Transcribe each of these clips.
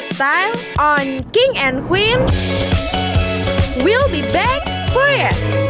Style on King and Queen. We'll be back for it.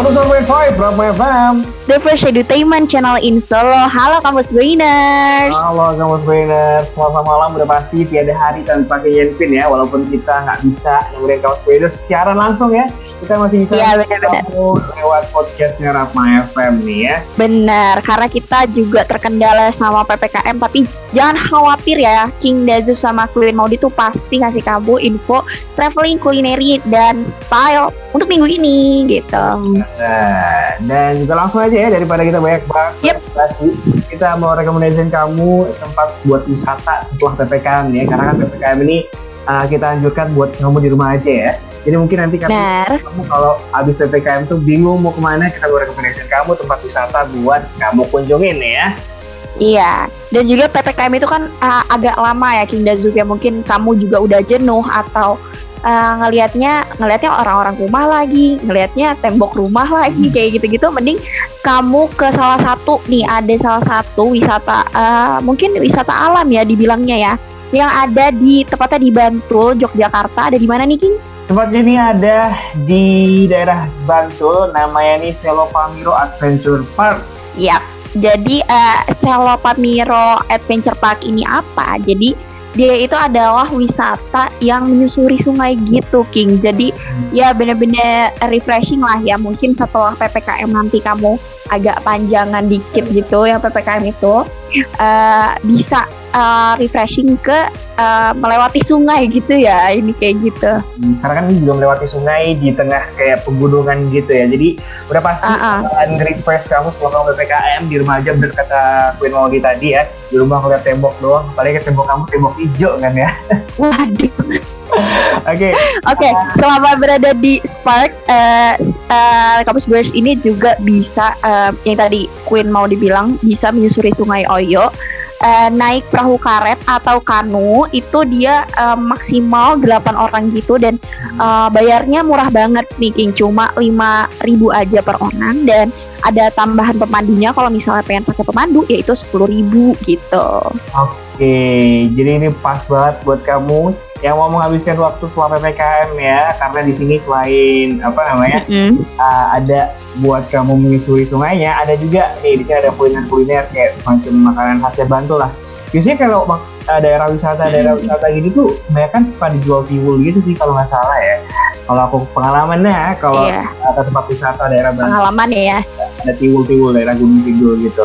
Five, Brahma FM The First Entertainment Channel in Solo. Halo Kampus Brainers Halo Kampus Brainers Selasa malam udah pasti tiada hari tanpa Yenpin ya Walaupun kita nggak bisa nemuin Kampus Brainers siaran langsung ya kita masih bisa ya, bener -bener. lewat podcastnya Ratma FM nih ya. Benar, karena kita juga terkendala sama PPKM, tapi jangan khawatir ya, King Dazu sama Queen Maudi tuh pasti ngasih kamu info traveling, kulineri, dan style untuk minggu ini gitu. Nah, dan kita langsung aja ya daripada kita banyak banget yep. kita mau rekomendasiin kamu tempat buat wisata setelah PPKM ya, karena kan PPKM ini uh, kita anjurkan buat kamu di rumah aja ya. Jadi mungkin nanti kamu, kamu kalau habis PPKM tuh bingung mau ke mana, kita mau rekomendasi kamu tempat wisata buat kamu kunjungin ya. Iya, dan juga PPKM itu kan uh, agak lama ya King dan juga mungkin kamu juga udah jenuh atau uh, ngelihatnya ngelihatnya orang-orang rumah lagi, ngelihatnya tembok rumah lagi hmm. kayak gitu-gitu. Mending kamu ke salah satu nih ada salah satu wisata uh, mungkin wisata alam ya dibilangnya ya yang ada di tepatnya di Bantul, Yogyakarta. Ada di mana nih King? Tempatnya ini ada di daerah Bantul, namanya ini Selopamiro Adventure Park. Yap, jadi uh, Selopamiro Adventure Park ini apa? Jadi dia itu adalah wisata yang menyusuri sungai gitu King jadi hmm. ya bener-bener refreshing lah ya mungkin setelah PPKM nanti kamu agak panjangan dikit gitu ya PPKM itu uh, bisa uh, refreshing ke uh, melewati sungai gitu ya ini kayak gitu. Hmm, karena kan juga melewati sungai di tengah kayak pegunungan gitu ya. Jadi udah pasti uh -uh. refresh kamu selama ppkm di rumah aja bener kata Queen Maudi tadi ya. Di rumah ngeliat tembok doang apalagi ke tembok kamu tembok hijau kan ya. Waduh Oke. Oke, selama berada di Spark, uh, uh, kampus Bears ini juga bisa uh, yang tadi Queen mau dibilang bisa menyusuri Sungai Oyo uh, naik perahu karet atau kanu itu dia uh, maksimal 8 orang gitu dan uh, bayarnya murah banget nih King cuma 5000 aja per orang dan ada tambahan pemandunya kalau misalnya pengen pakai pemandu yaitu 10.000 gitu. Oke, jadi ini pas banget buat kamu yang mau menghabiskan waktu setelah ppkm ya karena di sini selain apa namanya mm-hmm. uh, ada buat kamu menyusuri sungainya ada juga nih di sini ada kuliner-kuliner kayak semacam makanan khasnya Bantul lah biasanya kalau uh, daerah wisata mm-hmm. daerah wisata gini tuh banyak kan pada jual tiwul gitu sih kalau nggak salah ya kalau aku pengalamannya kalau yeah. ada tempat wisata daerah Bantul pengalaman ya ada tiwul-tiwul daerah Gunung Kidul gitu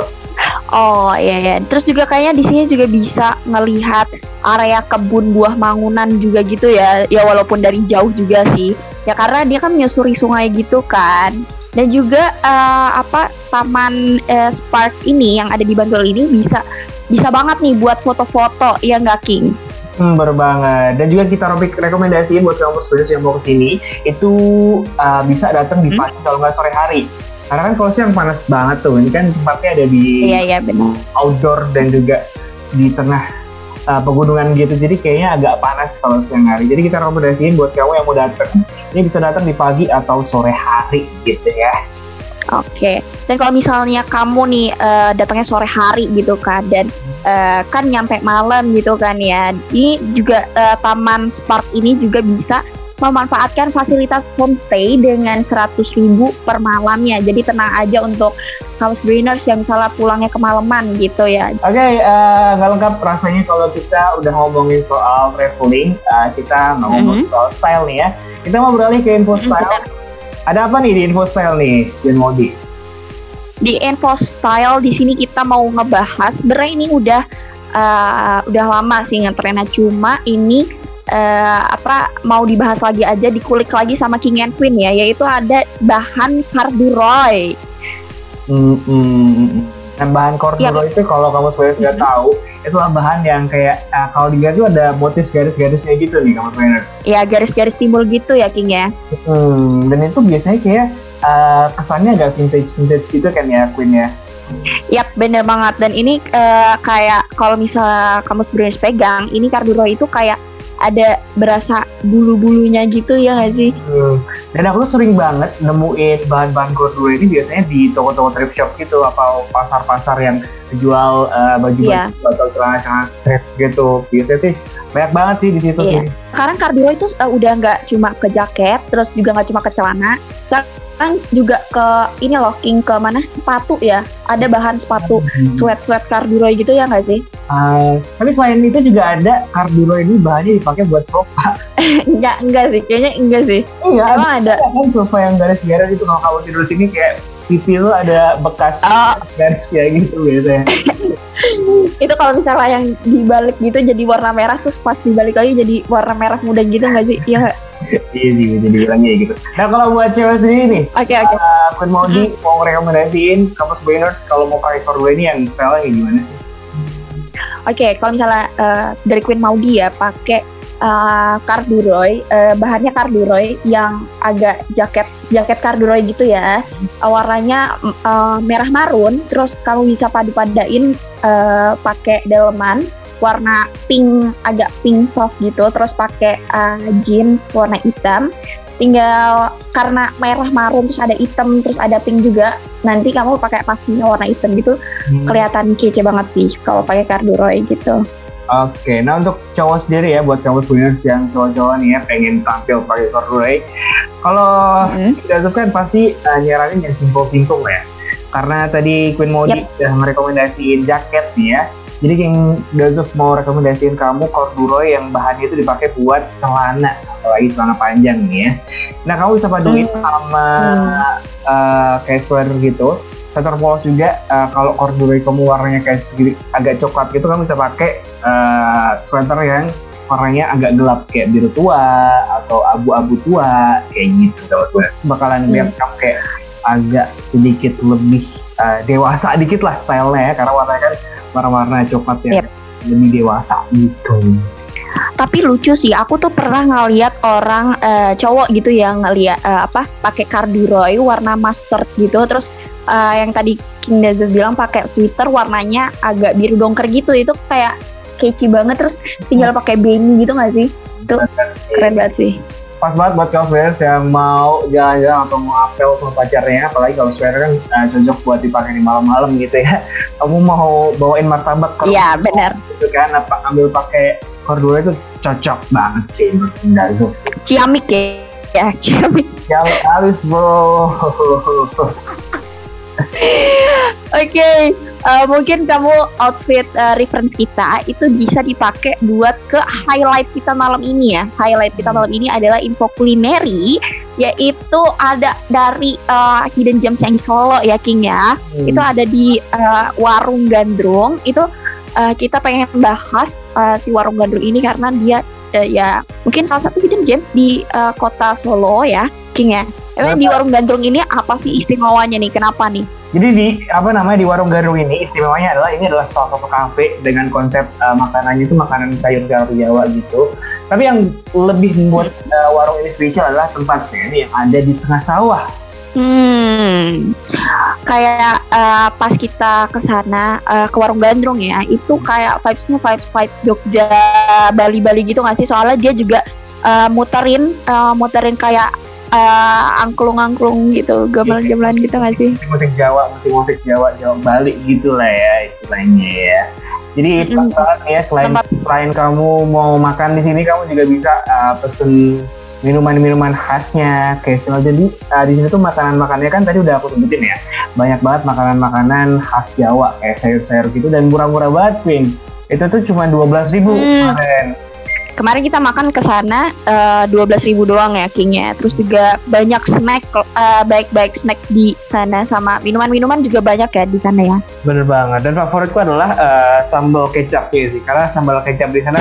Oh iya ya. Terus juga kayaknya di sini juga bisa ngelihat area kebun buah mangunan juga gitu ya. Ya walaupun dari jauh juga sih. Ya karena dia kan menyusuri sungai gitu kan. Dan juga uh, apa taman uh, Spark ini yang ada di Bantul ini bisa bisa banget nih buat foto-foto ya nggak King? Hmm, bener banget. Dan juga kita rekomendasiin buat kamu students yang mau ke sini itu uh, bisa datang di hmm? pagi kalau nggak sore hari karena kan kalau siang panas banget tuh, ini kan tempatnya ada di iya, iya, benar. outdoor dan juga di tengah uh, pegunungan gitu, jadi kayaknya agak panas kalau siang hari. Jadi kita rekomendasiin buat kamu yang mau datang, ini bisa datang di pagi atau sore hari gitu ya. Oke, okay. dan kalau misalnya kamu nih uh, datangnya sore hari gitu kan, dan uh, kan nyampe malam gitu kan ya, ini juga uh, Taman Spark ini juga bisa memanfaatkan fasilitas homestay dengan 100 ribu per malamnya. Jadi tenang aja untuk house brainers yang misalnya pulangnya kemalaman gitu ya. Oke, okay, uh, eh, nggak lengkap rasanya kalau kita udah ngomongin soal traveling, uh, kita mau ngomong mm -hmm. soal style nih ya. Kita mau beralih ke info style. Mm -hmm. Ada apa nih di info style nih, Jen Modi? Di info style di sini kita mau ngebahas, sebenarnya ini udah uh, udah lama sih ngetrennya cuma ini uh, apa mau dibahas lagi aja dikulik lagi sama King and Queen ya yaitu ada bahan carduroy. Mm, mm, Nah bahan corduro yep. itu kalau kamu sebenarnya sudah mm-hmm. tahu itulah bahan yang kayak uh, kalau di itu ada motif garis-garisnya gitu nih kamu sebenarnya. Iya garis-garis timbul gitu ya King ya. Hmm, dan itu biasanya kayak uh, kesannya agak vintage vintage gitu kan ya Queen ya. Yap, bener banget. Dan ini uh, kayak kalau misalnya kamu sebenarnya pegang, ini carduro itu kayak ada berasa bulu-bulunya gitu ya nggak sih? Hmm. Dan aku tuh sering banget nemuin bahan-bahan cordura ini biasanya di toko-toko thrift shop gitu atau pasar-pasar yang jual uh, baju-baju yeah. atau celana-celana thrift gitu. Biasanya sih banyak banget sih di situ yeah. sih. Sekarang cordura itu uh, udah nggak cuma ke jaket, terus juga nggak cuma ke celana. Sekarang kan juga ke ini loh King ke mana sepatu ya ada bahan sepatu hmm. sweat sweat carduroy gitu ya nggak sih? Uh, tapi selain itu juga ada carduroy ini bahannya dipakai buat sofa. enggak enggak sih kayaknya enggak sih. Iya emang ada. Kan sofa yang garis-garis itu kalau kamu tidur sini kayak pipi lu ada bekas oh. garis ya gitu biasanya. itu kalau misalnya yang dibalik gitu jadi warna merah terus pas dibalik lagi jadi warna merah muda gitu nggak sih? Iya iya sih bisa dibilangnya gitu nah kalau buat cewek sendiri nih oke okay, oke okay. uh, Kun Maudi hmm. mau rekomendasiin kampus Brainers kalau mau pakai core ini yang style gimana sih Oke, okay, kalau misalnya uh, dari Queen Maudi ya pakai uh, uh, bahannya carduroy yang agak jaket jaket carduroy gitu ya. Uh, warnanya uh, merah marun, terus kamu bisa padu-padain uh, pakai daleman warna pink agak pink soft gitu terus pakai uh, jeans warna hitam tinggal karena merah marun terus ada hitam terus ada pink juga nanti kamu pakai pasnya warna hitam gitu hmm. kelihatan kece banget sih kalau pakai corduroy gitu Oke, nah untuk cowok sendiri ya, buat kamu winners yang cowok-cowok nih ya pengen tampil pakai corduroy, kalau hmm. tuh kan pasti uh, nyaranin yang simple simple ya. Karena tadi Queen Modi yep. udah merekomendasiin jaket nih ya, jadi King Dazuf mau rekomendasiin kamu corduroy yang bahannya itu dipakai buat celana, apalagi celana panjang nih ya. Nah kamu bisa paduin hmm. sama hmm. uh, casual gitu. Center polos juga uh, kalau corduroy kamu warnanya kayak segini agak coklat gitu kamu bisa pakai uh, sweater yang warnanya agak gelap kayak biru tua atau abu-abu tua kayak gitu gue bakalan hmm. lihat kamu kayak agak sedikit lebih uh, dewasa dikit lah stylenya ya karena warnanya kan warna-warna coklat yang yep. lebih dewasa gitu. Tapi lucu sih, aku tuh pernah ngeliat orang uh, cowok gitu yang ngeliat uh, apa pakai carduroy warna mustard gitu, terus uh, yang tadi King Dazzle bilang pakai sweater warnanya agak biru dongker gitu, itu kayak kece banget, terus tinggal pakai beanie gitu gak sih? Itu keren banget sih pas banget buat kamu yang mau jalan-jalan atau mau apel sama pacarnya apalagi kalau sweater kan uh, cocok buat dipakai di malam-malam gitu ya. Kamu mau bawain martabak ke iya benar. gitu kan apa ambil pakai cordura itu cocok banget sih sih ciamik ya? Ya ciamik. Ciamik habis bro. Oke, okay, uh, mungkin kamu outfit uh, reference kita itu bisa dipakai buat ke highlight kita malam ini ya. Highlight kita malam ini adalah info kulineri, yaitu ada dari uh, Hidden Gems yang di Solo ya King ya. Hmm. Itu ada di uh, Warung Gandrung. Itu uh, kita pengen bahas uh, si Warung Gandrung ini karena dia uh, ya mungkin salah satu hidden gems di uh, kota Solo ya King ya. Emang di warung gandrung ini apa sih istimewanya nih? Kenapa nih? Jadi di apa namanya di warung gandrung ini istimewanya adalah ini adalah salah satu kafe dengan konsep uh, makanannya itu makanan sayur sayur Jawa gitu. Tapi yang lebih membuat uh, warung ini spesial adalah tempatnya ini yang ada di tengah sawah. Hmm, kayak uh, pas kita ke sana uh, ke warung gandrung ya, itu kayak vibesnya vibes vibes Jogja, Bali Bali gitu nggak sih? Soalnya dia juga uh, muterin uh, muterin kayak uh, angklung-angklung gitu, gamelan-gamelan gitu gak sih? Musik Jawa, musik-musik Jawa, Jawa Bali gitu lah ya istilahnya ya. Jadi mm-hmm. banget ya selain Tempat. selain kamu mau makan di sini kamu juga bisa uh, pesen minuman-minuman khasnya kayak jadi uh, di sini tuh makanan-makanannya kan tadi udah aku sebutin ya banyak banget makanan-makanan khas Jawa kayak sayur-sayur gitu dan murah-murah banget Pin itu tuh cuma dua belas ribu hmm. kemarin kemarin kita makan ke sana eh, dua belas ribu doang ya Kingnya. Terus juga banyak snack uh, baik-baik snack di sana sama minuman-minuman juga banyak ya di sana ya. Bener banget. Dan favoritku adalah uh, sambal kecapnya sih karena sambal kecap di sana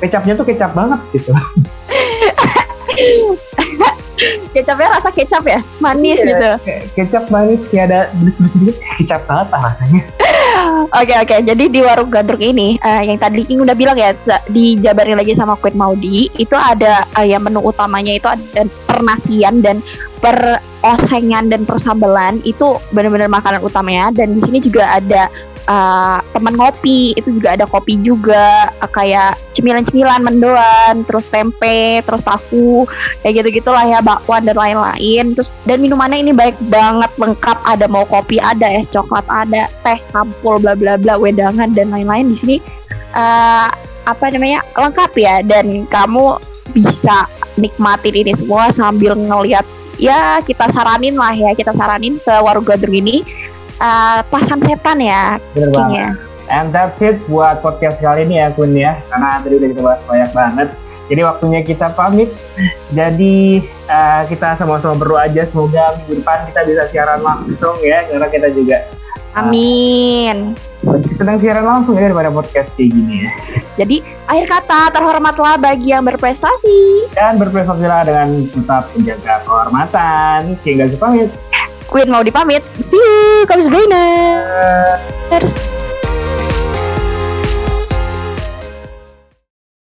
kecapnya tuh kecap banget gitu. Kecapnya rasa kecap ya? Manis iya, gitu. kecap manis kayak ada beris-beris sedikit kecap banget lah rasanya Oke oke, jadi di warung gandrung ini uh, yang tadi King udah bilang ya dijabarin lagi sama Queen Maudi itu ada uh, ya menu utamanya itu ada pernasian dan perosengan dan persambelan. Itu benar-benar makanan utamanya. Dan di sini juga ada uh, teman ngopi itu juga ada kopi juga uh, kayak cemilan-cemilan mendoan terus tempe terus tahu kayak gitu gitulah ya bakwan dan lain-lain. Terus dan minumannya ini baik banget lengkap ada mau kopi ada es coklat ada teh sampul bla bla bla wedangan dan lain-lain di sini. Uh, apa namanya lengkap ya dan kamu bisa nikmatin ini semua sambil ngelihat ya kita saranin lah ya kita saranin ke warung gandrung ini uh, pasan setan ya. Bener banget. And that's it buat podcast kali ini ya Kun ya. Karena tadi udah kita bahas banyak banget. Jadi waktunya kita pamit. Jadi uh, kita sama-sama berdoa aja semoga minggu depan kita bisa siaran langsung ya. Karena kita juga uh, Amin. Sedang siaran langsung ya daripada podcast kayak gini ya. Jadi akhir kata terhormatlah bagi yang berprestasi dan berprestasilah dengan tetap menjaga kehormatan. Hingga pamit. Queen mau dipamit. See you, kami Sebrina.